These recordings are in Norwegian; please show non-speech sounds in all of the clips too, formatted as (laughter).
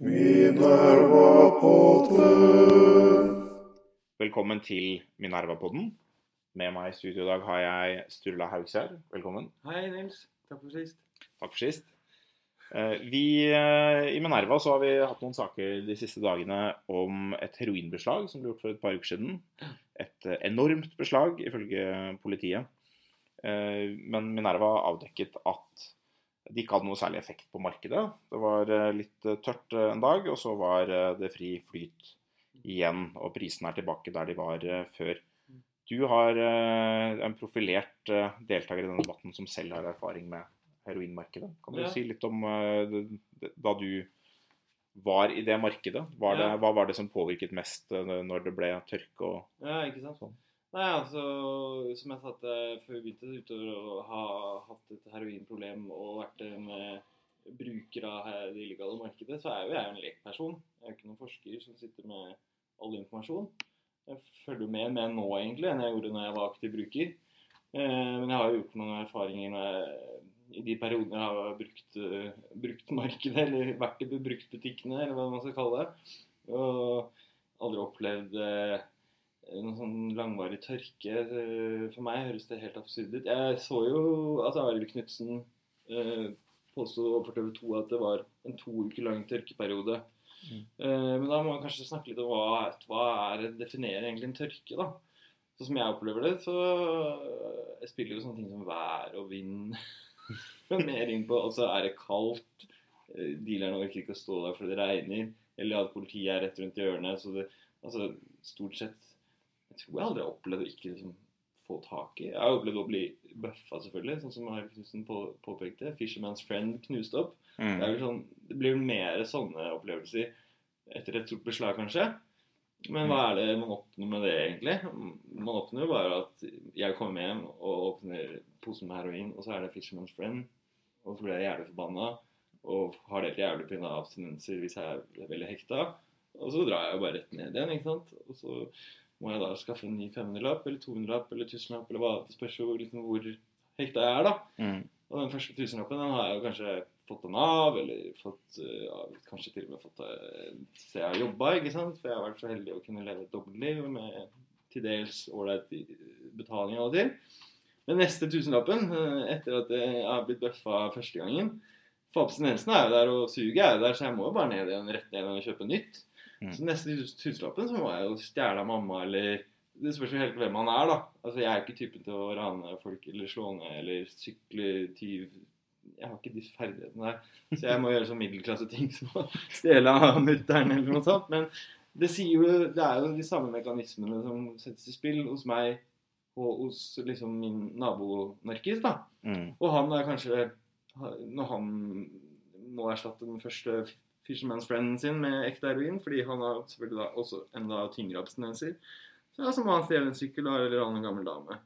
Minerva-podden. Velkommen til Minerva-podden. Med meg i studio i dag har jeg Sturla Haugskjær. Velkommen. Hei, Nils. Takk for sist. Takk for sist. Eh, Vi, eh, I Minerva så har vi hatt noen saker de siste dagene om et heroinbeslag som ble gjort for et par uker siden. Et eh, enormt beslag, ifølge politiet. Men Minerva avdekket at det ikke hadde noe særlig effekt på markedet. Det var eh, litt eh, tørt eh, en dag, og så var det fri flyt igjen. Og prisene er tilbake der de var før. Du har en profilert deltaker i denne debatten som selv har erfaring med heroinmarkedet. Kan du Ja. si litt om da du var i det markedet? Var det, Ja. Hva var det som påvirket mest når det ble tørke og Ja, ikke sant? Sånn. Nei, altså, som jeg sa før vi begynte, utover å ha hatt et heroinproblem og vært en eh, bruker av det illegale markedet, så er jo jeg en lekperson. Jeg er jo ikke noen forsker som sitter med all informasjon. Jeg følger med mer nå egentlig enn jeg gjorde når jeg var aktiv bruker. Eh, men jeg har jo gjort noen erfaringer med, i de periodene jeg har brukt, eh, brukt markedet, eller vært i bruktbutikkene, eller hva man skal kalle det. Og aldri opplevd eh, noen sånn langvarig tørke. Eh, For meg høres det helt absurd ut. Jeg så jo at Arild Knutsen eh, påsto overfor TV 2 at det var en to uker lang tørkeperiode. Mm. Eh, Men da må man kanskje snakke litt om hva, hva er definerer egentlig en tørke, da. Sånn som jeg opplever det, så jeg spiller jo sånne ting som vær og vind (laughs) mer inn på. Og så er det kaldt. eh, Dealerne orker ikke å stå der fordi det regner. Eller at politiet er rett rundt hjørnet. Så det, altså, stort sett Jeg tror jeg aldri har opplevd å ikke liksom, få tak i. Jeg har opplevd å bli bøffa, selvfølgelig, sånn som Harald Knutsen på, påpekte. 'Fisherman's Friend' knust opp. Det, mm. vel sånn, det blir vel mer sånne opplevelser etter et stort beslag, kanskje. Men hva er det man oppnår med det, egentlig? Man oppnår jo bare at jeg kommer hjem og åpner posen med heroin, og så er det 'Fisherman's Friend', og så blir jeg jævlig forbanna og har det helt jævlig pga. abstinenser hvis jeg er veldig hekta. Og så drar jeg jo bare rett ned igjen, ikke sant. Og så må jeg da skaffe en ny 500-lapp eller 200-lapp eller 1000-lapp eller hva. Det spørs jo liksom hvor hekta jeg er, da. Mm. Og den første tusenlappen den har jeg jo kanskje fått den av, eller fått, eh, ja, kanskje til og med fått eh, se jeg har jobba, ikke sant. For jeg har vært så heldig å kunne leve et dobbeltliv med til dels ålreit betaling av og til. Men neste tusenlappen, eh, etter at jeg har blitt bøffa første gangen For abstinensen er jo der, og suget er jo der, så jeg må jo bare ned igjen, rett ned igjen og kjøpe nytt. Mm. Så neste tus- tusenlappen så må jeg jo stjele av mamma, eller Det spørs jo helt hvem han er, da. Altså, Jeg er ikke typen til å rane folk eller slå ned eller sykle tyv Jeg har ikke disse ferdighetene der. Så jeg må gjøre sånn middelklasseting som å stjele av mutter'n eller noe sånt. Men det, jo, det er jo de samme mekanismene som settes i spill hos meg og hos liksom min nabonarkis. da. Mm. Og han er kanskje Når han må erstatte den første Fisherman's Friend sin med ekte heroin, fordi han har selvfølgelig da også enda tyngre abstinenser, så, ja, så må han stjele en sykkel da, eller annen gammel dame.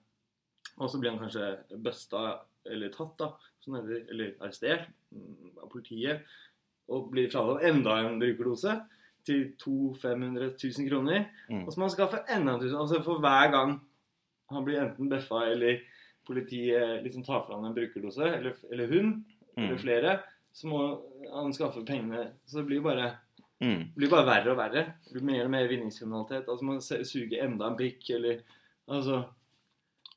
Og så blir han kanskje busta eller tatt, da, sånn det, eller arrestert mm, av politiet, og blir fratatt enda en brukerdose til 200 000-500 000 kroner. Mm. Og så må han skaffe enda en tusen. Altså for hver gang han blir enten bøffa eller politiet liksom tar fra han en brukerdose, eller, eller hun, eller Mm. flere, så må han skaffer pengene. Så det blir jo bare, Mm. blir bare verre og verre. Det blir mer og mer vinningskriminalitet. Altså man suger enda en pikk, eller Altså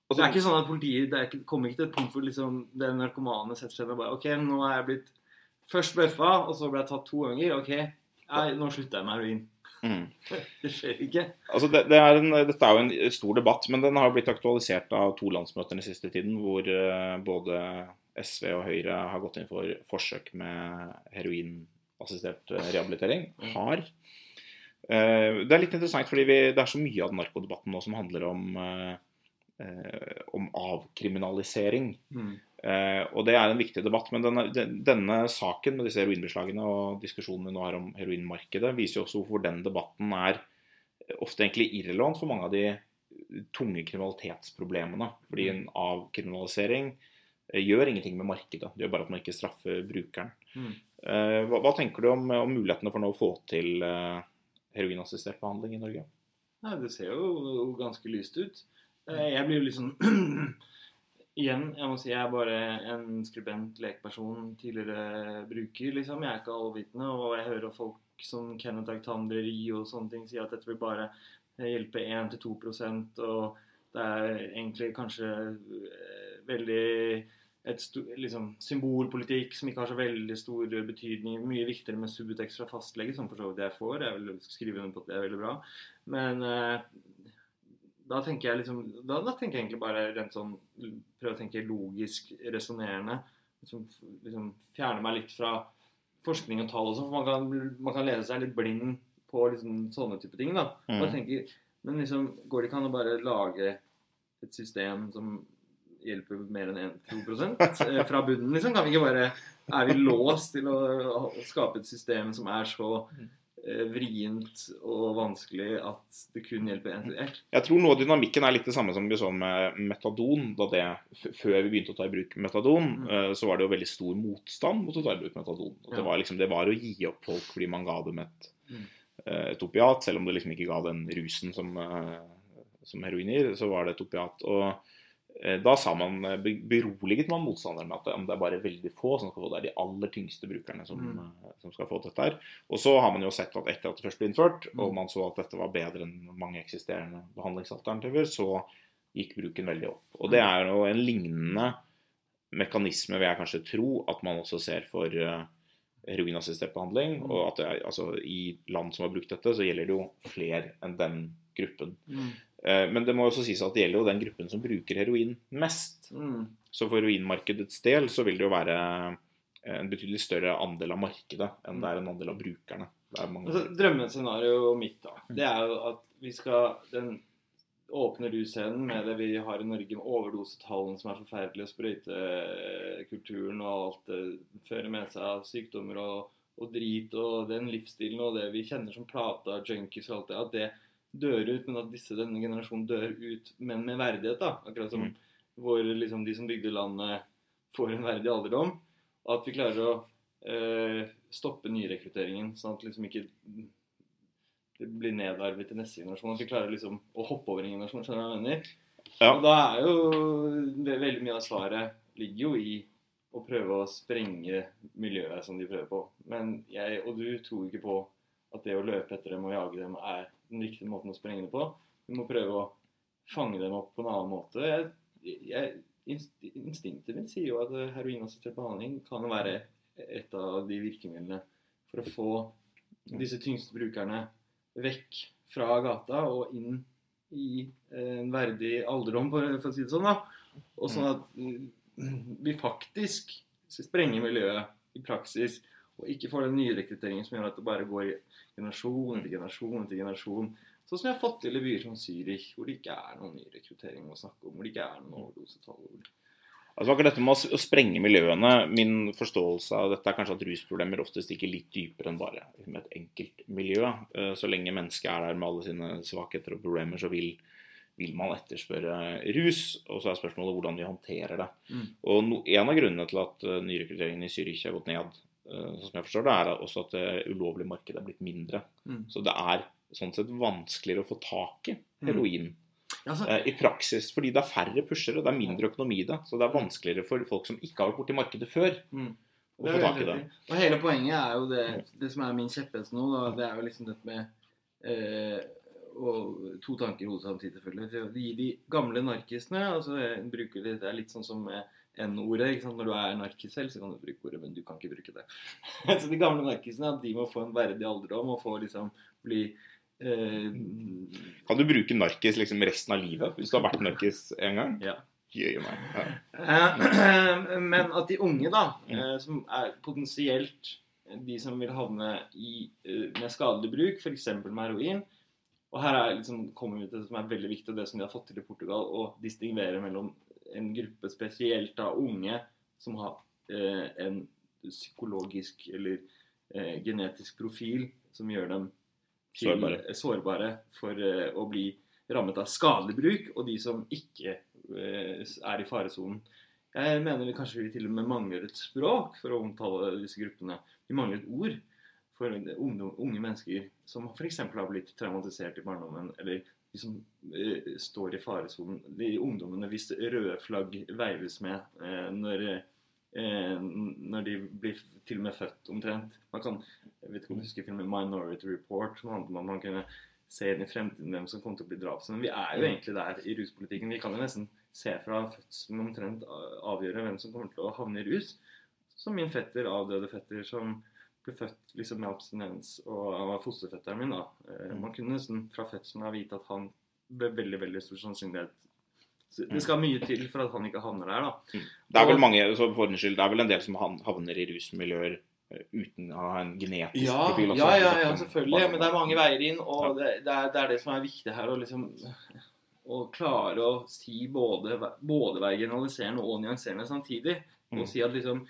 Det er ikke sånn at politiet det ikke, kommer ikke til et punkt hvor liksom den narkomane setter seg ned og bare OK, nå er jeg blitt først bøffa, og så ble jeg tatt to ganger. OK, jeg, nå slutter jeg med heroin. Mm. (laughs) Det skjer ikke. Altså det, det er en, dette er jo en stor debatt, men den har blitt aktualisert av to landsmøter den siste tiden, hvor eh, både SV og Høyre har gått inn for forsøk med heroinassistert eh, rehabilitering. Mm. Har. Eh, Det er litt interessant, fordi vi, det er så mye av narkodebatten nå som handler om, eh, om avkriminalisering. Mm. Og det er en viktig debatt. Men denne, denne saken med disse heroinbeslagene og diskusjonen vi nå har om heroinmarkedet, viser jo også hvorfor den debatten er ofte egentlig irrelevant for mange av de tunge kriminalitetsproblemene. Fordi en avkriminalisering gjør ingenting med markedet. Det gjør bare at man ikke straffer brukeren. Mm. Eh, hva, hva tenker du om, om mulighetene for nå å få til eh, heroinassistert behandling i Norge? Nei, det ser jo ganske lyst ut. Eh, Jeg blir jo litt sånn (clears throat) igjen, jeg må si jeg er bare en skribent, lekperson, tidligere bruker, liksom. Jeg er ikke allvitende, og jeg hører folk som Kenneth Aktandreri og sånne ting si at dette vil bare hjelpe 1-2 og det er egentlig kanskje eh, veldig liksom, symbolpolitikk som ikke har så veldig stor betydning. Mye viktigere med subtekst fra fastlege, som for så vidt jeg får. Jeg vil skrive under på at det er veldig bra. Men eh, da tenker jeg liksom da, da, tenker jeg egentlig bare rent sånn Prøve å tenke logisk resonnerende. Liksom, liksom, fjerne meg litt fra forskning og tall og sånn. For man kan, man kan lese seg litt blind på liksom, sånne type ting. da. Mm. Tenker, men liksom, går det ikke an å bare lage et system som hjelper mer enn 1-2 eh, fra bunnen, liksom? Kan vi ikke bare Er vi låst til å skape et system som er så eh, vrient og vanskelig at det kun hjelper én til ett? Jeg tror noe dynamikken er litt det samme som vi så med metadon. da det, Før vi begynte å ta i bruk metadon, mm. Eh, så var det jo veldig stor motstand mot å ta i bruk metadon. Det var, liksom, det var å gi opp folk fordi man ga dem et, mm. et opiat, selv om det liksom ikke ga den rusen som, som heroin gir, så var det et opiat. og da sa man, eh, beroliget man motstanderen med at det er bare veldig få som skal få det. er de aller tyngste brukerne som, mm. Eh, som, skal få dette her. Og så har man jo sett at etter at det først ble innført, mm. og man så at dette var bedre enn mange eksisterende behandlingsalternativer, så gikk bruken veldig opp. Og det mm. er jo en lignende mekanisme vil jeg kanskje tro at man også ser for heroinassistert behandling. Mm. Og at det, altså, i land som har brukt dette, så gjelder det jo flere enn den gruppen. Mm. Eh, men det må også sies at det gjelder jo den gruppen som bruker heroin mest. Mm. Så for heroinmarkedets del så vil det jo være en betydelig større andel av markedet enn det er en andel av brukerne. Altså, drømmescenarioet mitt da, mm. det er jo at vi skal den åpne russcenen med det vi har i Norge, med overdosetallene som er forferdelige, sprøytekulturen og alt det fører med seg av sykdommer og, og, drit og den livsstilen og det vi kjenner som plata, junkies og alt det, at det dør ut, men at disse, denne generasjonen dør ut, men med verdighet. da, Akkurat som mm. hvor liksom, de som bygde landet, får en verdig alderdom. Og at vi klarer å eh, stoppe nyrekrutteringen, sånn at liksom ikke det blir nedarvet til neste generasjon. At vi klarer liksom å hoppe over en generasjon. skjønner du hva jeg mener? Ja. Og da er jo veldig mye av svaret ligger jo i å prøve å sprenge miljøet som de prøver på. Men jeg og du tror ikke på at det å løpe etter dem og jage dem er den riktige måten å sprenge det på. Vi må prøve å fange dem opp på en annen måte. Jeg, jeg, instinktet mitt sier jo at heroinassistert behandling kan være et av de virkemidlene for å få disse tyngste brukerne vekk fra gata og inn i en verdig alderdom, for, å si det sånn. da. Og sånn at vi faktisk sprenger miljøet i praksis, og ikke får den nyrekrutteringen som gjør at det bare går generasjon etter generasjon etter generasjon. Sånn som jeg har fått til i byer som Zürich, hvor det ikke er noen ny rekruttering å snakke om. Hvor det ikke er noen overdosetall. Altså akkurat dette med å sprenge miljøene, Min forståelse av dette er kanskje at rusproblemer ofte stikker litt dypere enn bare med et enkelt miljø. Eh, så lenge mennesket er der med alle sine svakheter og problemer, så vil, vil man etterspørre rus. Og så er spørsmålet hvordan vi håndterer det. Mm. Og no, En av grunnene til at uh, nyrekrutteringen i Zürich har gått ned, Eh, sånn som jeg forstår det, er også at det ulovlige markedet er blitt mindre. Mm. Så det er sånn sett vanskeligere å få tak i mm. heroin. Mm. Altså, I praksis, fordi det er færre pushere, det er mindre økonomi i det. Så det er vanskeligere for folk som ikke har vært borti markedet før, mm. å få tak i det. Og hele poenget er jo det, det som er min kjepphest nå, da, det er jo liksom dette med eh, og to tanker i hodet samtidig, selvfølgelig. De, de gamle narkisene altså, bruker det, det er litt sånn som eh, N-ordet. Når du er narkis selv, så kan du bruke ordet, men du kan ikke bruke det. (laughs) så de gamle narkisene de må få en verdig alderdom og få liksom bli eh... Kan du bruke narkis liksom resten av livet hvis du har vært narkis en gang? Ja. Jøye meg. Ja. Eh, (clears throat) men at de unge, da, eh, som er potensielt de som vil havne i, eh, med skadelig bruk, f.eks. med heroin Og her er liksom, kommer vi til det som er veldig viktig, og det som de har fått til i Portugal, å distingvere mellom en gruppe spesielt av unge som har eh, en psykologisk eller eh, genetisk profil som gjør dem til, sårbare. sårbare for eh, å bli rammet av skadelig bruk, og de som ikke eh, er i faresonen. Jeg mener vi kanskje vi til og med mangler et språk for å omtale disse gruppene. Vi mangler et ord for unge, unge mennesker som f.eks. har blitt traumatisert i barndommen, eller de som eh, står i faresonen. De ungdommene hvis røde flagg veives med eh, når, eh, når de blir til og med født, omtrent. Man kan, jeg vet ikke om du husker filmen 'Minority Report', som handler om at man kunne se inn i fremtiden hvem som kommer til å bli drapsmenn. Men vi er jo Mm. egentlig der i ruspolitikken. Vi kan jo nesten se fra fødselen omtrent avgjøre hvem som kommer til å havne i rus. Som min fetter, avdøde fetter, som ble født liksom med abstinens, og han var fosterfetteren min. da. Eh, Mm. Man kunne nesten fra fødselen av vite at han ved veldig veldig stor sannsynlighet så Mm. Det skal mye til for at han ikke havner der, da. Det er vel mange, så for den skyld, det er vel en del som havner i rusmiljøer eh, uten å ha en genetisk Ja, profil. også. ja, ja, ja, selvfølgelig. Men det er mange veier inn, og det, det, er, det er det som er viktig her. Å liksom å klare å si både, både være generaliserende og nyanserende samtidig. Mm. Og si at liksom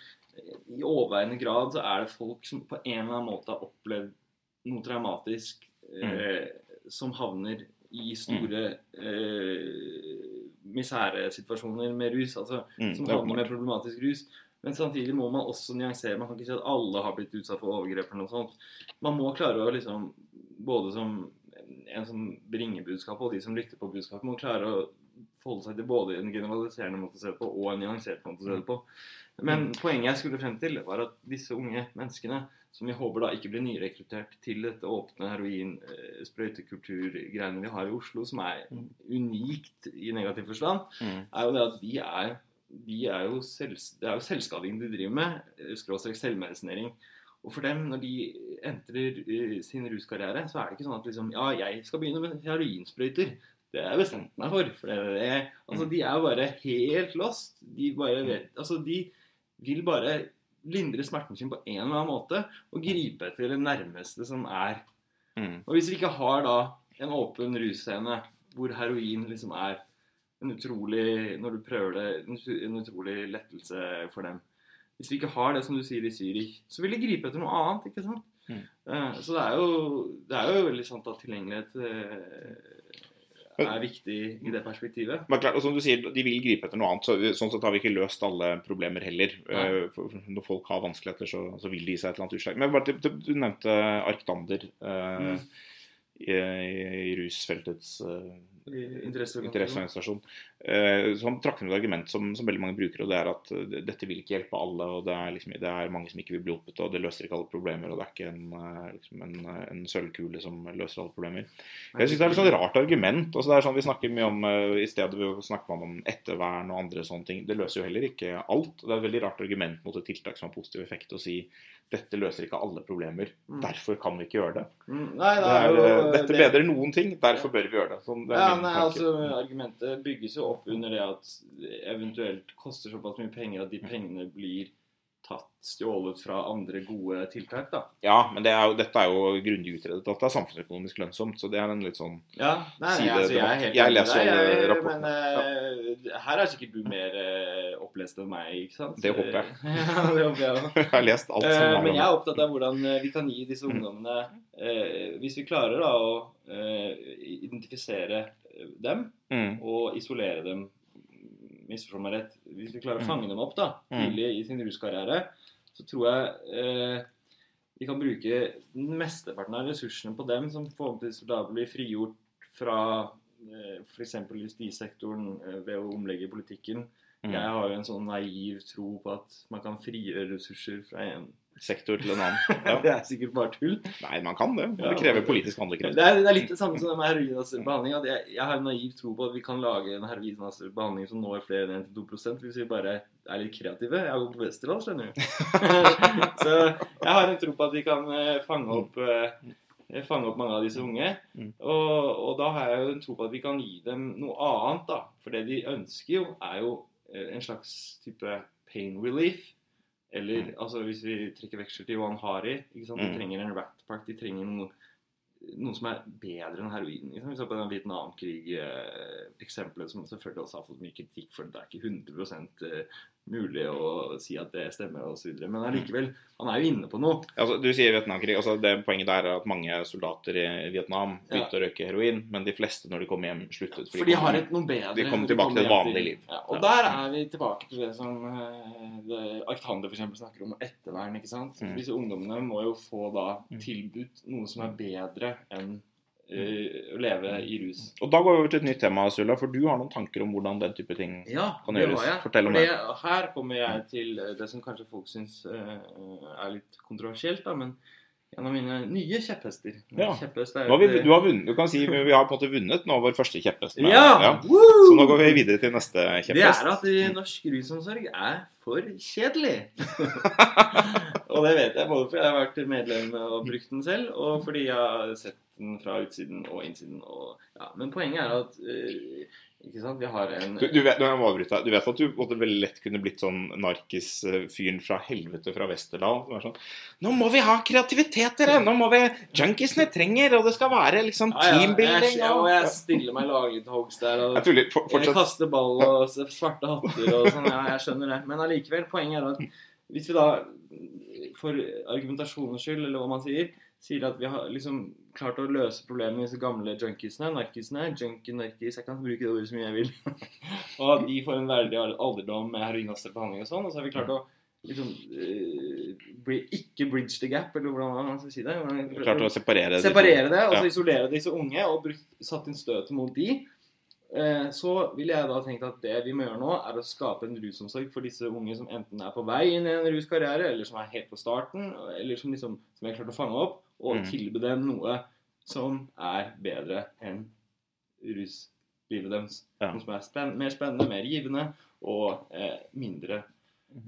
i overveiende grad så er det folk som på en eller annen måte har opplevd noe traumatisk, eh, som havner i store eh, misæresituasjoner med rus. altså Mm, som er havner med problematisk rus. Men samtidig må man også nyansere. Man kan ikke si at alle har blitt utsatt for overgrep. eller noe sånt. Man må klare å liksom, både som en som bringer budskapet, og de som lytter på budskapet, må klare å forholde seg til både en generaliserende måte å se det på og en nyansert måte å se det på. Men poenget jeg skulle frem til, var at disse unge menneskene, som vi håper da ikke blir nyrekruttert til dette åpne heroin-sprøytekulturgreiene vi har i Oslo, som er Mm. unikt i negativ forstand, Mm. er jo det at de er, de er jo selv, det er jo selvskading de driver med, skråstrek selvmedisinering. Og for dem, når de entrer eh, sin ruskarriere, så er det ikke sånn at liksom Ja, jeg skal begynne med heroinsprøyter. Det har jeg bestemt meg for. for det, er. Altså, de er bare helt lost. De bare vet Altså, de vil bare lindre smerten sin på en eller annen måte og gripe etter det nærmeste som er Mm. og hvis vi ikke har da en åpen russcene hvor heroin liksom er en utrolig Når du prøver det, en utrolig lettelse for dem. Hvis vi ikke har det, som du sier i Zürich, så vil de gripe etter noe annet. ikke sant? Mm. Eh, Så det er jo, det er jo veldig sant at tilgjengelighet eh, er viktig i det perspektivet. Men klart, og som du sier, De vil gripe etter noe annet. så Sånn sett har vi ikke løst alle problemer heller. Nei. Eh, Når folk har vanskeligheter, så, så vil de gi seg et eller annet utslag. Men bare, til- Du nevnte arkdander eh, Mm. i, i rusfeltets eh, Interesseorganisasjon. som Eh, trakk frem et argument som, som veldig mange bruker, og det er at eh, dette vil ikke hjelpe alle. og Det er, liksom, det er mange som ikke vil bli hjulpet, og det løser ikke alle problemer. Og det er ikke en, eh, liksom en, en sølvkule som løser alle problemer. Jeg synes Det er et sånn rart argument. altså det er sånn Vi snakker mye om I stedet snakker man om ettervern og andre sånne ting. Det løser jo heller ikke alt. Det er et veldig rart argument mot et tiltak som har positiv effekt å si dette løser ikke alle problemer. Mm. Derfor kan vi ikke gjøre det. Mm, Nei, det det er, jo eh, dette det- bedrer noen ting, derfor bør vi gjøre det. Sånn, det Ja, nei, altså Argumentet bygges jo opp under det at eventuelt koster såpass mye penger at de pengene blir tatt, stjålet fra andre gode tiltak, da. Ja, men det er jo, dette er jo grundig utredet at det er samfunnsøkonomisk lønnsomt. Så det er en litt sånn Ja, nei, side altså, jeg er helt Jeg leser jeg- rapportene. Men ja. her er sikkert du mer eh, opplest enn meg, ikke sant? Det håper jeg. (laughs) ja, det håper jeg òg. (laughs) Jeg har lest alt som er har men jeg er opptatt av hvordan eh, vi kan gi disse Mm. ungdommene eh, Hvis vi klarer da å eh, identifisere eh, dem mm, og isolere dem Misforstå meg rett. Hvis vi klarer å Mm. fange dem opp da, Mm. tidlig i sin ruskarriere, så tror jeg eh, vi kan bruke mesteparten av ressursene på dem, som forhåpentligvis da blir frigjort fra eh, f.eks. justissektoren eh, ved å omlegge politikken. mm. Jeg har jo en sånn naiv tro på at man kan frigjøre ressurser fra en sektor til en annen. (laughs) Ja. Det er sikkert bare tull. Nei, man kan det. Det krever politisk handlekraft. Det er, det er litt det samme som med heroinassistert behandling. At jeg, jeg har en naiv tro på at vi kan lage en heroinassistert behandling som når flere enn 1-2 hvis vi bare er litt kreative. Jeg går på Westerdals, skjønner du. (laughs) Så jeg har en tro på at vi kan eh, fange opp eh, fange opp mange av disse unge. Mm. Og, og da har jeg jo en tro på at vi kan gi dem noe annet, da. For det de ønsker jo, er jo eh, en slags type pain relief. Eller Mm. altså hvis vi trekker veksler til Johan Hari. Ikke sant? De Mm. trenger en rat pack. De trenger noe, noe som er bedre enn heroin. Liksom. Vi så på den Vietnamkrig-eksempelet, som selvfølgelig også har fått mye kritikk for det er ikke 100 eh, mulig å si at det stemmer osv. Men allikevel, han er jo inne på noe. Altså, du sier Vietnamkrig. Altså, det Poenget der er at mange soldater i Vietnam begynte å røyke heroin, men de fleste når de kom hjem, sluttet. For de har et noe bedre. de kommer de tilbake til et vanlig liv. Ja, og Ja. der er vi tilbake til det som eh, Arctander eksempel snakker om ettervern. ikke sant? Mm. Disse ungdommene må jo få da Mm. tilbudt noe som er bedre enn å leve i rus. Og da går vi over til et nytt tema, Sula, for du har noen tanker om hvordan den type ting Ja, Kan gjøres. jeg. Fortell om det. Her kommer jeg til det som kanskje folk syns eh, er litt kontroversielt, da, men en av mine nye kjepphester. Ja. Kjepphest er vi, du, har vunnet, du kan si vi har på en måte vunnet nå vår første kjepphest. Ja. Ja! Så nå går vi videre til neste Det er at norsk rusomsorg er for kjedelig. (laughs) og det vet jeg både fordi jeg har vært medlem og brukt den selv, og fordi jeg har sett den fra utsiden og innsiden. Og, ja. Men poenget er at eh, ikke sant, vi har en Du, du, vet, nå må avbryte du vet at du måtte veldig lett kunne blitt sånn narkis-fyren fra helvete fra Westerdal. Som er sånn Nå må vi ha kreativitet, dere! Nå må vi Junkiesene trenger, og det skal være liksom Ja, ja, teambuilding. jeg, og jeg stiller meg laglig til hoggs der. Og Jeg tuller. For, jeg kaster ball og svarte hatter og sånn. Ja, jeg skjønner det. Men allikevel, poenget er at hvis vi da for argumentasjonens skyld, eller hva man sier, sier at vi har liksom klart å løse problemet med disse gamle junkiesene, narkisene, junkie narkis, jeg kan bruke det ordet så mye jeg vil, (laughs) og at de får en verdig alderdom med heroinaster behandling og sånn, og så har vi klart å liksom eh, bri- ikke bridge the gap, eller hvordan man skal si det. Klart å separere separere det, og Ja. så isolere disse unge, og brukt, satt inn støtet mot de, så ville jeg da tenkt at det vi må gjøre nå, er å skape en rusomsorg for disse unge som enten er på vei inn i en ruskarriere, eller som er helt på starten, eller som liksom som jeg har klart å fange opp, og Mm. tilby dem noe som er bedre enn ruslivet deres. Ja. Noe som er spen mer spennende, mer givende og eh, mindre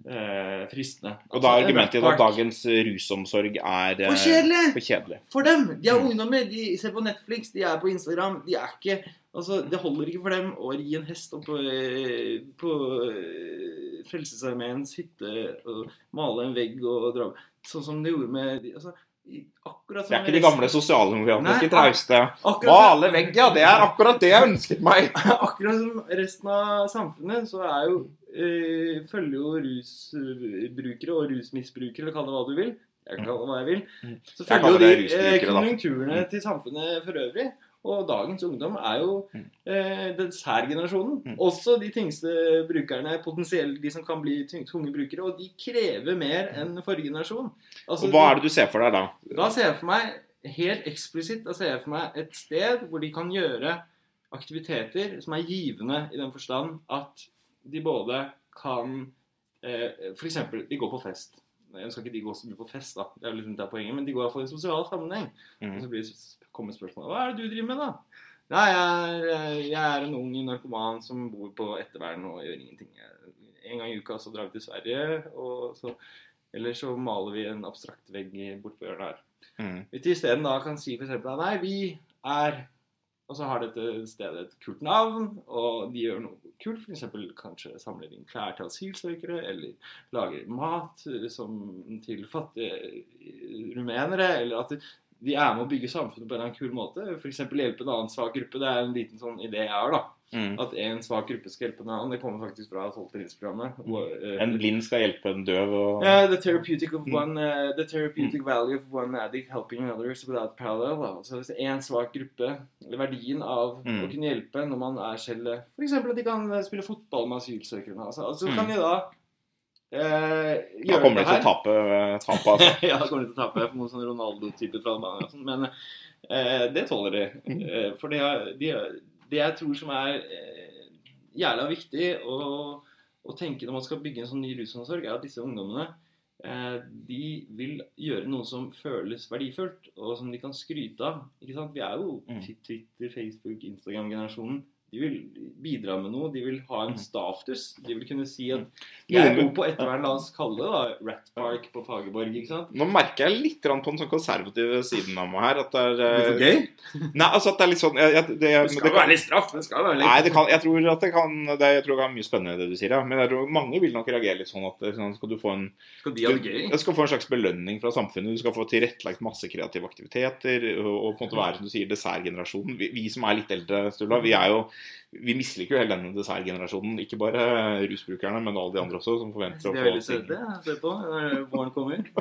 eh, fristende. Og da er Altså, argumentet at dagens rusomsorg er eh, For kjedelig! for kjedelig. For dem! De er Mm. ungdommer, de ser på Netflix, de er på Instagram. De er ikke Altså, Det holder ikke for dem å ri en hest opp på, eh, på eh, Frelsesarmeens hytte og male en vegg og dra Sånn som de gjorde med de- altså, akkurat som Det er ikke de gamle sosialdemokratiske trauste. Male vegg, ja! Det er akkurat det jeg ønsket meg! (laughs) akkurat som resten av samfunnet, så er jo eh, følger jo rusbrukere og rusmisbrukere, eller kall det hva du vil. Jeg kan kalle det hva jeg vil. Mm. Så følger jo de eh, konjunkturene Mm. til samfunnet for øvrig. Og dagens ungdom er jo Mm. eh, dessertgenerasjonen. Mm. Også de tyngste brukerne, potensielt de som kan bli tunge brukere. Og de krever mer enn forrige generasjon. Altså, Og hva er det du ser for deg da? da ser jeg for meg, helt eksplisitt, da ser jeg for meg et sted hvor de kan gjøre aktiviteter som er givende i den forstand at de både kan eh, eksempel, de går på fest. Jeg skal ikke de gå så mye på fest, da. Det er liksom det er poenget, men de går iallfall i sosial sammenheng. Og Mm. så blir kommer spørsmålet Hva er det du driver med, da? Nei, jeg er, jeg er en ung narkoman som bor på ettervern og gjør ingenting. En gang i uka så drar vi til Sverige, og så Eller så maler vi en abstrakt vegg bort på hjørnet her. Mm. Hvis de isteden da kan si f.eks. Nei, vi er Og så har dette stedet et kult navn, og de gjør noe kult. F.eks. kanskje samler inn klær til asylsøkere, eller lager mat eh, som, til fattige eh, rumenere. Eller at de er med å bygge samfunnet på en eller annen kul måte. F.eks. hjelpe en annen svak gruppe. Det er en liten sånn idé jeg har, da. Mm. At en svak gruppe skal hjelpe en annen. Det kommer faktisk fra Tolvtrinnsprogrammet. hvor, eh, En blind skal hjelpe en døv og Yeah, the therapeutic Mm. one, uh, the therapeutic value of one addict helping others without parallel. Altså hvis en svak gruppe, eller verdien av Mm. å kunne hjelpe når man er selv F.eks. at de kan eh, spille fotball med asylsøkerne. Altså, altså Mm. kan de da eh, Da kommer de til å tape, tape altså. (laughs) ja, da kommer de til å tape på noen sånn Ronaldo-type fra Albania. sånn, Men eh, det tåler de. Mm. Eh, for de, har, de, det jeg tror som er eh, jævla viktig å, å tenke når man skal bygge en sånn ny rusomsorg, er at disse ungdommene eh, de vil gjøre noe som føles verdifullt, og som de kan skryte av. Ikke sant? Vi er jo Mm. Twitter, Facebook, Instagram-generasjonen. De vil bidra med noe. De vil ha en status. De vil kunne si at jeg Mm. Noen- bor på ettervern, la oss kalle det da, Rat Park på Fagerborg. ikke sant? Nå merker jeg litt på den sånn konservative siden av meg her. At det er eh, gøy? Nei, altså at det er litt sånn jeg, jeg, det, Det skal det kan- være litt straff. Det skal være litt Nei, det kan, jeg tror at det kan det, Jeg tror det er mye spennende det du sier, ja. Men jeg tror mange vil nok reagere litt sånn at sånn, skal du få en Skal de ha det gøy? Du skal få en slags belønning fra samfunnet. Du skal få tilrettelagt masse kreative aktiviteter. Og, og på en måte være som du sier, dessertgenerasjonen. Vi, vi som er litt eldre, Sturla, vi er jo vi misliker jo hele denne dessertgenerasjonen. Ikke bare rusbrukerne, men alle de andre også, som forventer å De få er veldig ting. søte. jeg ser på når våren kommer. (laughs)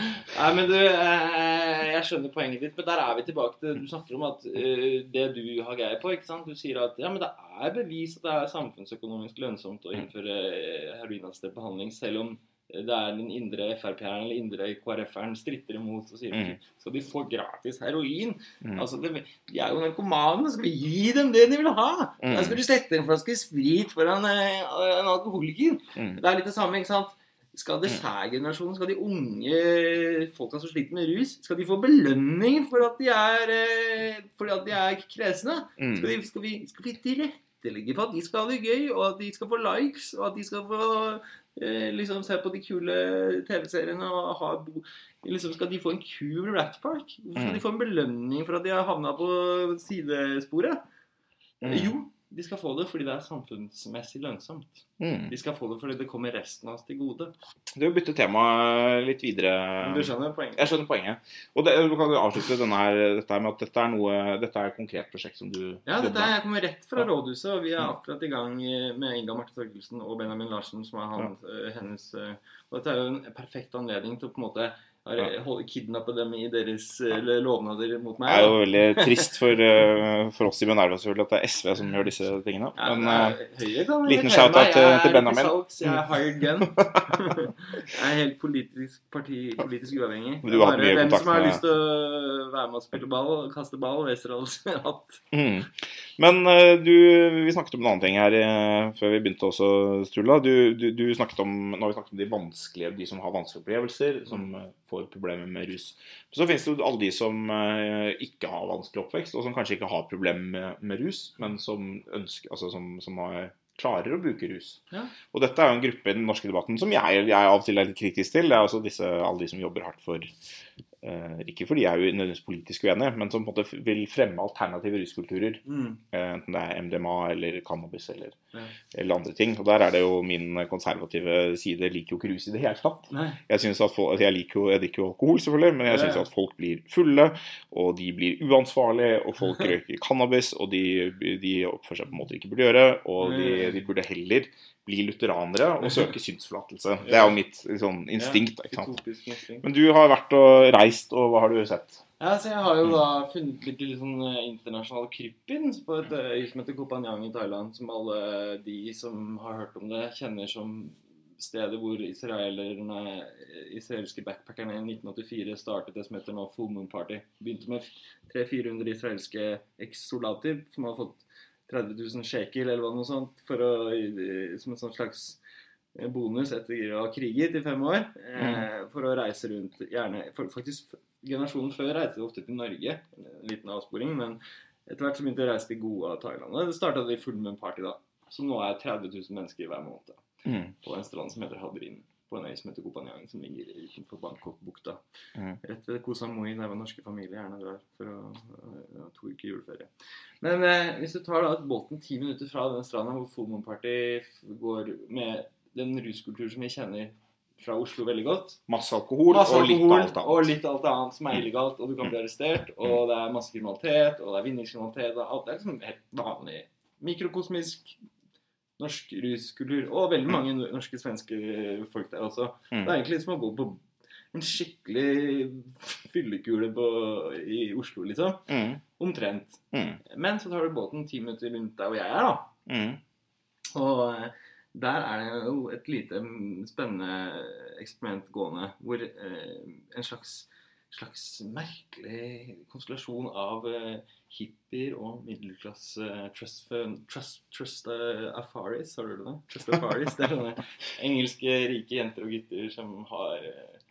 Nei, men du, eh, jeg skjønner poenget ditt, men der er vi tilbake til Du snakker om at eh, det du har greie på. ikke sant? Du sier at ja, men det er bevis at det er samfunnsøkonomisk lønnsomt å innføre eh, heroinassistert behandling, selv om det er den indre Frp-eren eller indre KrF-eren stritter imot og sier Mm. skal de få gratis heroin? Mm. Altså, det, De er jo narkomane. Skal vi gi dem det de vil ha? Mm. Da skal du sette en flaske sprit foran eh, en alkoholiker. Mm. Det er litt det samme, ikke sant? Skal dessertgenerasjonen, skal de unge folka som sliter med rus, skal de få belønning for at de er, eh, fordi at de er kresne? Mm. Skal, de, skal, vi, skal vi tilrettelegge for at de skal ha det gøy, og at de skal få likes, og at de skal få liksom se på de kule TV-seriene og ha bo liksom Skal de få en kul Rat Park? Hvorfor skal Mm. de få en belønning for at de har havna på sidesporet? Mm. Jo, de skal få det fordi det er samfunnsmessig lønnsomt. Mm. De skal få det fordi det kommer resten av oss til gode. Du bytter tema litt videre. Du skjønner poenget? Jeg skjønner poenget. Og det, du kan avslutte her, dette med at dette er noe, dette er et konkret prosjekt som du Ja, dette er, jeg kommer rett fra rådhuset, og vi er Mm. akkurat i gang eh, med Inga Marte Torkelsen og Benjamin Larsen, som er han, ja. hennes eh, Og dette er jo en perfekt anledning til å på en måte Ja. holde kidnappe dem i deres lovnader mot meg. Det er jo veldig trist for, eh, for oss i Minerva selvfølgelig at det er SV som gjør disse tingene. Ja, Men men eh, Høyre kan liten shout-out til- til Benjamin. Jeg er hired gun. (laughs) jeg er helt politisk, parti, politisk uavhengig. Du har hatt mye hvem kontakt som har med- lyst til å være med og spille ball, kaste ball, Westerdals (laughs) hatt. mm. Men eh, du, vi snakket om en annen ting her før vi begynte også, Strulla. Du, du, du snakket om, nå har vi snakket om de vanskelige, de som har vanskelige opplevelser, som får problemer med rus. Så finnes det jo alle de som eh, ikke har vanskelig oppvekst, og som kanskje ikke har problemer med, med rus, men som, ønsker, altså som, som har, klarer å bruke rus. Ja. Og dette er jo en gruppe i den norske debatten som jeg, jeg av og til er litt kritisk til. Det er altså disse, alle de som jobber hardt for Ikke fordi jeg er nødvendigvis politisk uenig, men som på en måte vil fremme alternative ruskulturer. Mm. Eh, enten det er MDMA eller cannabis eller, Ja. eller andre ting. Og der er det jo min konservative side liker jo ikke rus i det hele tatt. Jeg synes at folk, jeg liker jo, jeg drikker jo alkohol, selvfølgelig, men jeg syns at folk blir fulle, og de blir uansvarlige, og folk (laughs) røyker cannabis, og de, de oppfører seg på en måte de ikke burde gjøre, og de, de burde heller bli lutheranere og (laughs) søke synsforlatelse. Det er jo mitt sånn instinkt. Men du har vært og reist, og hva har du sett? Ja, så Jeg har jo da funnet litt, sånn eh, internasjonal krypin på et øy som heter Kopanjang i Thailand, som alle de som har hørt om det, kjenner som stedet hvor israelerne, israelske backpackerne i 1984 startet det som heter nå Full Moon Party. Begynte med 300-400 israelske eks-soldater som har fått 30 000 shekel eller noe sånt for å, som en sånn slags bonus etter å ha kriget i fem år. Eh, for å reise rundt gjerne for, Faktisk generasjonen før reiste ofte til Norge. En liten avsporing. Men etter hvert så begynte jeg å reise til Goa og Thailand. Det starta i Full Moon Party, da. Så nå er 30 000 mennesker hver måned. Mm. På en strand som heter Hadrin. På en øy som heter Kopanjang, som ligger utenfor Bangkok-bukta. Mm. Rett ved Koh Samui, der hvor norske familier gjerne drar for å ha to uker juleferie. Men eh, hvis du tar da båten ti minutter fra den stranda hvor Full Moon Party går med den ruskulturen som vi kjenner fra Oslo veldig godt, Masse alkohol, Masse og litt alt. Og litt alt annet som er illegalt, og du kan bli arrestert, og det er masse kriminalitet, og det er vinningskriminalitet, og alt det er liksom helt vanlig mikrokosmisk norsk ruskultur, og veldig mange norske, svenske folk der også. Mm. Det er egentlig som å gå på en skikkelig fyllekule på, i Oslo, liksom. Mm. Omtrent. Mm. Men så tar du båten ti minutter rundt der hvor jeg er, da. Mm. Og eh, der er det jo et lite mm, spennende eksperiment gående, hvor eh, en slags, slags merkelig konstellasjon av eh, hippier og middelklasse eh, trust, trust, trust eh, afaris, har du hørt det? Trust (laughs) afaris, det er sånne engelske rike jenter og gutter som har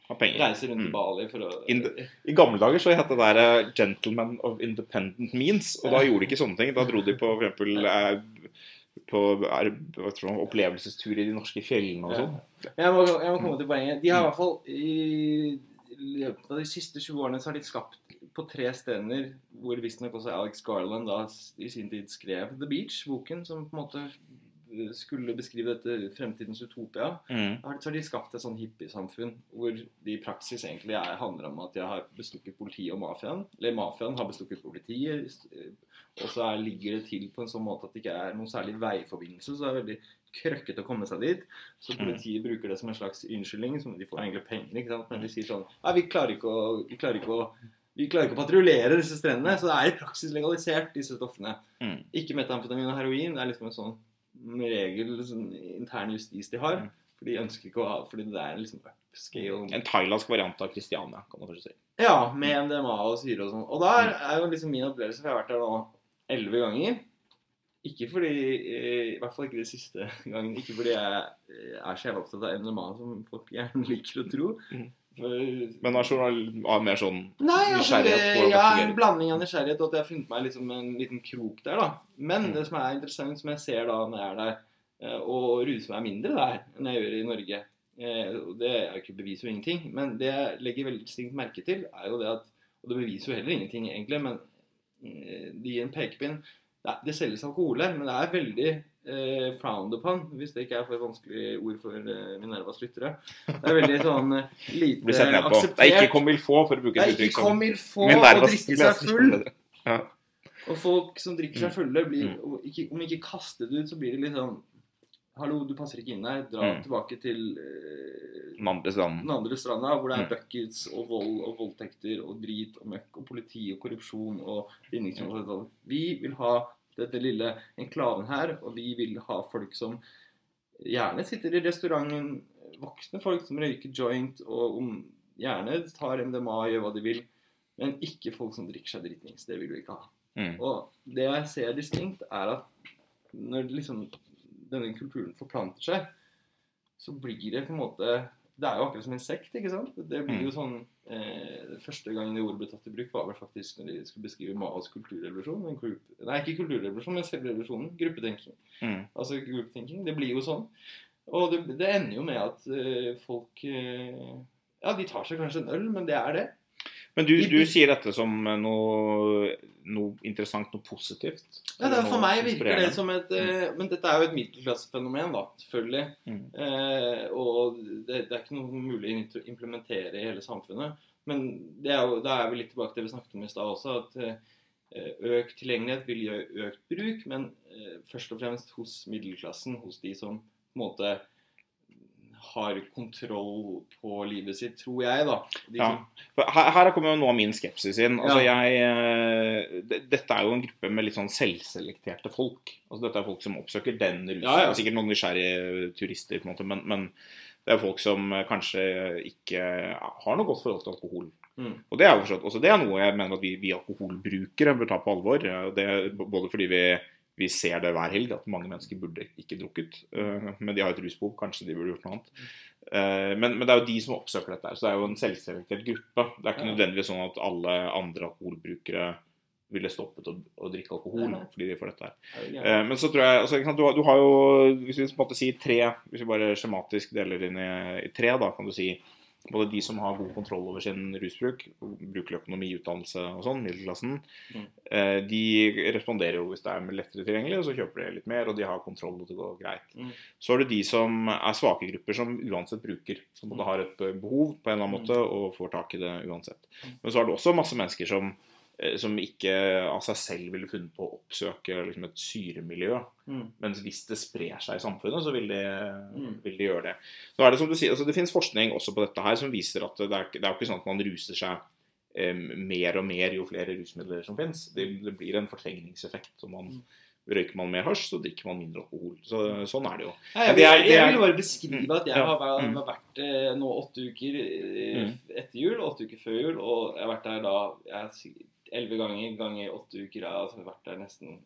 reiser rundt Mm. Bali for å the- I gamle dager så het det der 'Gentlemen of Independent Means', og da gjorde de ikke sånne ting. Da dro de på eh, på er, jeg, opplevelsestur i de norske fjellene og Ja. sånn. Jeg må, jeg må komme til poenget. De har i hvert fall i løpet av de siste 20 årene så har de skapt på tre steder hvor visstnok også Alex Garland da i sin tid skrev The Beach, boken som på en måte skulle beskrive dette fremtidens utopia. Mm. Så har de skapt et sånn hippiesamfunn hvor det i praksis egentlig er, handler om at de har bestukket politiet og mafiaen. Eller mafiaen har bestukket politiet. Og så er, ligger det til på en sånn måte at det ikke er noen særlig veiforbindelse. Så det er veldig krøkkete å komme seg dit. Så Mm. politiet bruker det som en slags unnskyldning. Som de får egentlig penger, ikke sant. Men de sier sånn Nei, vi klarer ikke å, vi klarer ikke å vi klarer ikke å patruljere disse strendene, så det er i praksis legalisert, disse stoffene. Mm. Ikke metamfetamin og heroin. Det er liksom en sånn regel, sånn intern justis de har. Mm. For de ønsker ikke å ha Fordi det er liksom upscale En thailandsk variant av Kristiania, kan man kanskje si. Ja, med MDMA og syre og sånn. Og der er jo liksom min opplevelse, for jeg har vært der nå elleve ganger. Ikke fordi eh, I hvert fall ikke de siste gangen. Ikke fordi jeg eh, er så jævla opptatt av MDMA som folk gjerne liker å tro. Men er journal- mer sånn Nei, altså, Nysgjerrighet det ja, en blanding av nysgjerrighet og at jeg har funnet meg liksom en liten krok der, da. Men Mm. det som er interessant, som jeg ser da når jeg er der, eh, og ruser meg mindre der enn jeg gjør i Norge eh, Det er jo ikke bevis for ingenting, men det jeg legger veldig distinkt merke til, er jo det at Og det beviser jo heller ingenting, egentlig, men eh, det gir en pekepinn. Det, det selges alkohol her, men det er veldig eh, frowned upon, hvis det ikke er for vanskelig ord for eh, Minervas lyttere. Det er veldig sånn eh, lite på. Det er ikke comme il faut, for å bruke et uttrykk som Minervas å drikke seg full. Ja. Og folk som drikker seg fulle, blir, Mm. om ikke, om ikke kastet ut, så blir det litt sånn Hallo, du passer ikke inn her. Dra Mm. tilbake til eh, Den andre stranden. den andre stranda, hvor det er Mm. buckets og vold og voldtekter og drit og møkk og politi og korrupsjon og vinningskriminalitet. Vi vil ha dette lille enklaven her, og vi vil ha folk som gjerne sitter i restauranten, voksne folk som røyker joint og om, gjerne tar MDMA og gjør hva de vil, men ikke folk som drikker seg dritings. Det vil vi ikke ha. Mm. Og det jeg ser distinkt, er at når liksom denne kulturen forplanter seg, så blir det på en måte Det er jo akkurat som en sekt, ikke sant? Det blir jo sånn eh, Første gangen det ordet ble tatt i bruk, var vel faktisk når de skulle beskrive Maos kulturrevolusjon. Nei, ikke kulturrevolusjon, men selvrevolusjonen. Gruppetenking. Mm. Altså gruppetenking. Det blir jo sånn. Og det, det ender jo med at eh, folk eh, Ja, de tar seg kanskje en øl, men det er det. Men du, du sier dette som noe, noe interessant, noe positivt? Ja, det er, For meg virker det som et mm. Men dette er jo et middelklassefenomen, da, selvfølgelig. Mm. Eh, og det, det er ikke noe mulig å implementere i hele samfunnet. Men det er jo, da er vi litt tilbake til det vi snakket om i stad også, at eh, økt tilgjengelighet vil gi økt bruk, men eh, først og fremst hos middelklassen, hos de som på en måte har kontroll på livet sitt, tror jeg, da. De Ja. Her, her kommer jo noe av min skepsis inn. Altså, jeg, eh, dette er jo en gruppe med litt sånn selvselekterte folk. Altså, dette er folk som oppsøker den rusen. Ja, ja. Sikkert noen nysgjerrige turister, på en måte, men, men det er folk som eh, kanskje ikke har noe godt forhold til alkohol. Mm. Og det er forstått, også det er noe jeg mener at vi, vi alkoholbrukere bør ta på alvor. Det, både fordi vi, vi ser det hver helg, at mange mennesker burde ikke drukket. eh, Men de har et rusbehov, kanskje de burde gjort noe annet. Eh, Men, men det er jo de som oppsøker dette, så det er jo en selvselektert gruppe. Det er ikke nødvendigvis sånn at alle andre alkoholbrukere ville stoppet å, å drikke alkohol fordi de får dette her. er? Eh, Men så tror jeg altså, du, har, du har jo Hvis vi på en måte sier tre, hvis vi bare skjematisk deler inn i, i tre, da kan du si både de som har god kontroll over sin rusbruk, bruker økonomi, utdannelse og sånn, middelklassen, Mm. eh, de responderer jo hvis det er lettere tilgjengelig, og så kjøper de litt mer, og de har kontroll, og det går greit. Mm. Så er det de som er svake grupper, som uansett bruker, som både Mm. har et eh, behov på en eller annen måte, og får tak i det uansett. Men så er det også masse mennesker som som ikke av seg selv ville funnet på å oppsøke liksom, et syremiljø. Mm. Mens hvis det sprer seg i samfunnet, så vil de, Mm. vil de gjøre det. Nå er Det som du sier, altså det finnes forskning også på dette her som viser at det er, det er ikke sånn at man ruser seg eh, mer og mer jo flere rusmidler som finnes. Det, det blir en fortrengningseffekt. Så man, Mm. Røyker man mer hasj, så drikker man mindre alkohol. Så, sånn er det jo. Nei, Jeg, er- jeg, jeg vil bare beskrive at jeg Ja. har, vært- Mm. har vært eh, nå åtte uker eh, Mm. etter jul, åtte uker før jul, og jeg har vært der da jeg elleve ganger ganger åtte uker. Jeg har vært der nesten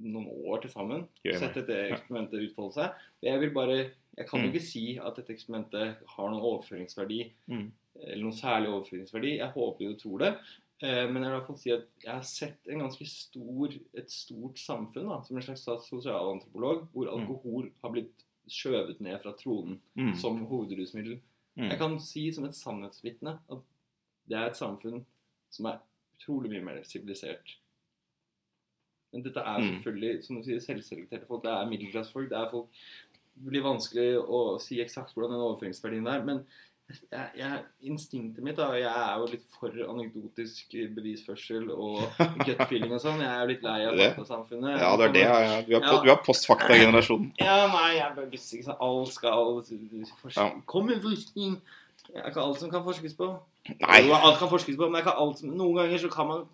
noen år til sammen. Sett dette eksperimentet utfolde seg. Jeg vil bare Jeg kan jo Mm. ikke si at dette eksperimentet har noen overføringsverdi, Mm. eller noen særlig overføringsverdi. Jeg håper jo tror det. Eh, Men jeg vil i hvert fall si at jeg har sett en ganske stor, et stort samfunn da, som en slags sosialantropolog, hvor Mm. alkohol har blitt skjøvet ned fra tronen Mm. som hovedrusmiddel. Mm. Jeg kan si som et sannhetsvitne at det er et samfunn som er utrolig mye mer sivilisert. Men dette er Mm. selvfølgelig som du sier, selvselekterte folk. Det er middelklassefolk. Det er folk Det blir vanskelig å si eksakt hvordan den overføringsverdien er. Men jeg, jeg, instinktet mitt da, Jeg er jo litt for anekdotisk bevisførsel og gut feeling og sånn. Jeg er jo litt lei av faktasamfunnet. Ja, det er det. Ja, ja. Du er, Ja. er postfakta-generasjonen. Ja, nei, jeg bare lyst ikke sånn Alt skal. Kom med forskning! Det er ikke alt som kan forskes på. Nei. Jo, alt kan forskes på, men som Noen ganger så kan man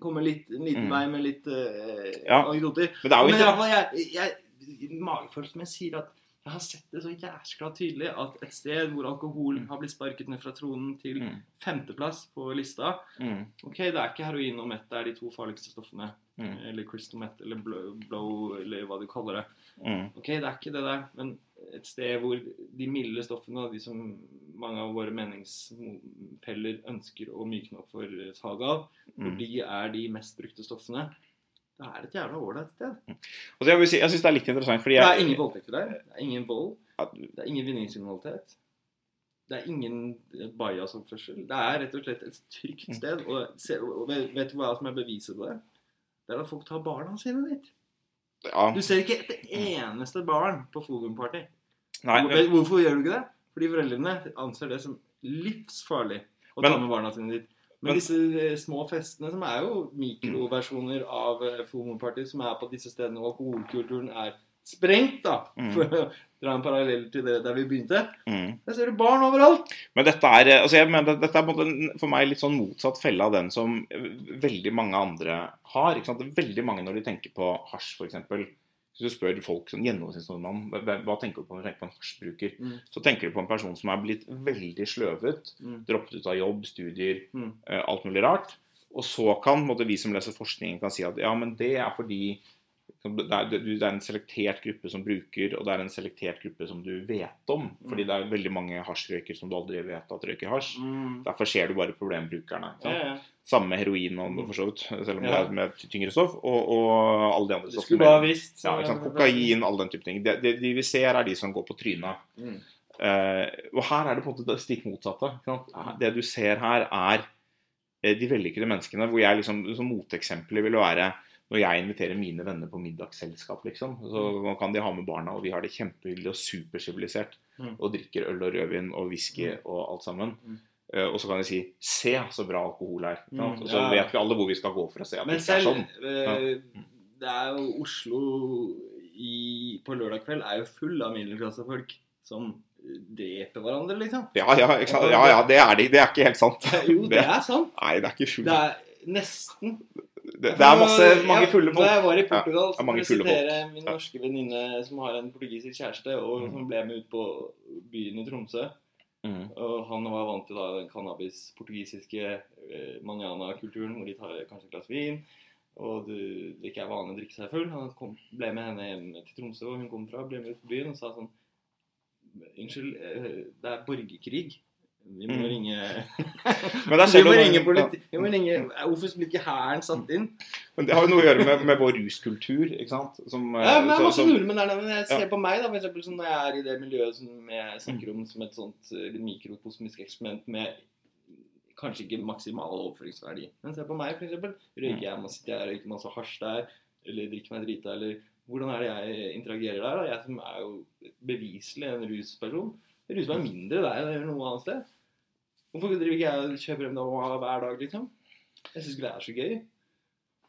komme litt, en liten Mm. vei med litt uh, Ja. anekdoter. Men det er jo Men ikke fall, jeg, jeg, magefølelsen min sier at Jeg har sett det så jæskla tydelig at et sted hvor alkohol har blitt sparket ned fra tronen til Mm. femteplass på lista Mm. Ok, det er ikke heroin og mett det er de to farligste stoffene. Mm. Eller crystal meth, eller blow, eller hva du kaller det. Mm. Ok, det er ikke det der, men et sted hvor de milde stoffene, de som mange av våre meningsfeller ønsker å mykne opp for salg av, hvor Mm. de er de mest brukte stoffene, det er et jævla ålreit sted. Og så jeg, si, jeg syns det er litt interessant, fordi Det er ingen voldtekter der. Det er ingen vold. Det er ingen vinningskriminalitet. Det er ingen bajasoppførsel. Det er rett og slett et trygt sted. Og, og vet du hva som er beviset på det? Det er at folk tar barna sine dit. ja, Du ser ikke et eneste barn på men, Hvorfor gjør du ikke det? Fordi foreldrene anser det som livsfarlig å ta med barna sine dit. Men, men- disse eh, små festene, som er jo mikroversjoner av eh, FOMO-party, som er på disse stedene, og alkoholkulturen er sprengt, da, Mm. for å dra en parallell til det der vi begynte, mm. der ser du barn overalt. Men dette er, altså jeg mener, dette er for meg litt sånn motsatt felle av den som veldig mange andre har. Veldig mange når de tenker på hasj, f.eks. Hvis du spør folk som gjennomsnittsnordmann hva hva tenker du på når du tenker på en hasjbruker, Mm. så tenker du på en person som er blitt veldig sløvet, Mm. droppet ut av jobb, studier, Mm. eh, alt mulig rart. Og så kan måtte, vi som leser forskningen, kan si at ja, men det er fordi det er, det er en selektert gruppe som bruker, og det er en selektert gruppe som du vet om. Fordi det er veldig mange hasjrøyker som du aldri vet at røyker hasj. Mm. Derfor ser du bare problembrukerne. Ja, ja. Samme med heroin, og for så vidt, selv om Ja. det er med tyngre stoff. Og, og alle de andre stoffene. sant? Kokain, alle den type ting. Det, det, de vi ser, er de som går på trynet. Mm. Uh, og her er det på en måte det stikk motsatte. Det du ser her, er eh, de vellykkede menneskene. Hvor jeg liksom, som moteksempler vil være når jeg inviterer mine venner på middagsselskap, liksom. Så kan de ha med barna, og vi har det kjempehyggelig og supersivilisert. Mm. Og drikker øl og rødvin og whisky og alt sammen. Mm. Uh, og så kan de si 'se så bra alkohol er'. Mm, Og så ja. vet vi alle hvor vi skal gå for å se at Men det ikke er selv sånn. eh, Det er jo Oslo i, på lørdag kveld er jo full av middelklassefolk som dreper hverandre, liksom. Ja, ja, ja, ja, det er de. Det er ikke helt sant. (laughs) Jo, det er sant. Nei, det er ikke fullt. Det er nesten. Det, det er masse, mange Ja, fulle Da folk. jeg var i Portugal, ja, skulle er sitere min norske venninne som har en portugisisk kjæreste, og Mhm. som ble med ut på byen i Tromsø. Mm. Og han var vant til da den cannabis-portugisiske eh, manana-kulturen, hvor de tar kanskje et glass vin. Og du, det ikke er vanlig å drikke seg full. Han kom, ble med henne hjem til Tromsø, og hun kom fra, ble med ut på byen og sa sånn Unnskyld, eh, det er borgerkrig. Vi må Mm. ringe (laughs) Vi må ringe politi... Vi må ringe Hvorfor blir ikke hæren satt inn? Men det har jo noe å gjøre med, med vår ruskultur, ikke sant? Som, Ja, men det er masse som- nordmenn der, men jeg ser Ja. på meg, da, for eksempel, som når jeg er i det miljøet som jeg snakker om som et sånt eh, mikrokosmisk eksperiment med kanskje ikke maksimal overføringsverdi. Men se på meg, eksempel. Røyker jeg, masse, sitter jeg røyker masse hasj der, eller drikker meg drita, eller hvordan er det jeg interagerer der? da? Jeg som er jo beviselig en rusperson. Ruser meg mindre der enn noe annet sted. Hvorfor driver ikke jeg og kjøper MDMA hver dag, liksom? Jeg syns ikke det er så gøy.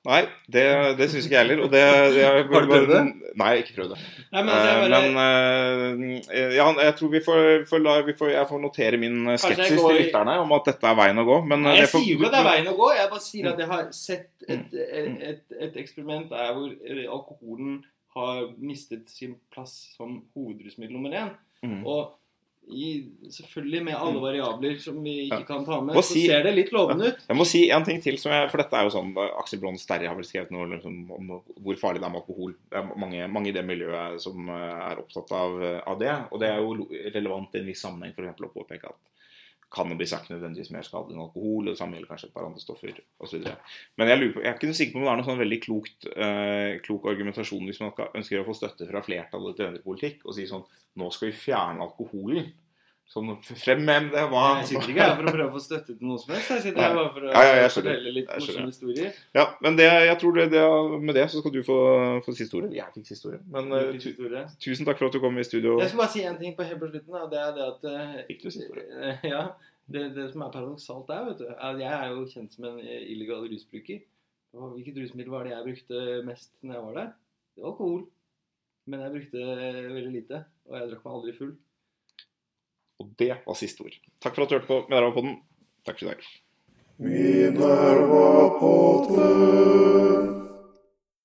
Nei, det, det syns ikke jeg heller. Og det, det Har du prøvd det? Nei, jeg ikke prøvd det. Nei, men altså, jeg Eh, bare... Men eh, ja, jeg tror vi får, får, la, vi får Jeg får notere min eh, skepsis går til lytterne om at dette er veien å gå. Men Nei, eh, jeg får- sier jo ikke at det er veien å gå. Jeg bare sier at jeg har sett et, Mm. et, et, et eksperiment der hvor eh, alkoholen har mistet sin plass som hovedrusmiddel nummer én. Mm. Og i, selvfølgelig med alle variabler som vi ikke kan ta med, si, så ser det litt lovende ut. Jeg må si en ting til, som jeg, for dette er jo sånn Aksel Blond Sterri har vel skrevet noe liksom, om hvor farlig det er med alkohol. Det er mange, mange i det miljøet som eh, er opptatt av, eh, av det. Og det er jo relevant i en viss sammenheng for eksempel, å påpeke at cannabis er ikke nødvendigvis mer skadelig enn alkohol. og Det samme gjelder kanskje et par andre stoffer osv. Men jeg, på, jeg er ikke sikker på om det er noe sånn veldig klokt, eh, klok argumentasjon hvis man ønsker å få støtte fra flertallet til denne politikk og si sånn Nå skal vi fjerne alkoholen. Sånn, frem det. Hva, Jeg sitter ikke her for å prøve å få støtte til noe som helst. Jeg sitter her bare for å Ja, ja, fortelle litt morsomme historier. Ja, men det, jeg tror det, det, med det så skal du få, få siste ordet. Jeg fikk siste ordet. Men uh, tusen takk for at du kom i studio. Jeg skal bare si en ting på helt på slutten. Det er det at eh, Fikk du siste ordet? (laughs) Ja, det, det som er paradoksalt der, vet du, er jeg er jo kjent som en eh, illegal rusbruker. Og hvilket rusmiddel var det jeg brukte mest når jeg var der? Det var alkohol. Men jeg brukte veldig lite, og jeg drakk meg aldri full. Og det var siste ord. Takk for at du hørte på Minerva-podden. Takk for i dag. Minerva-podden.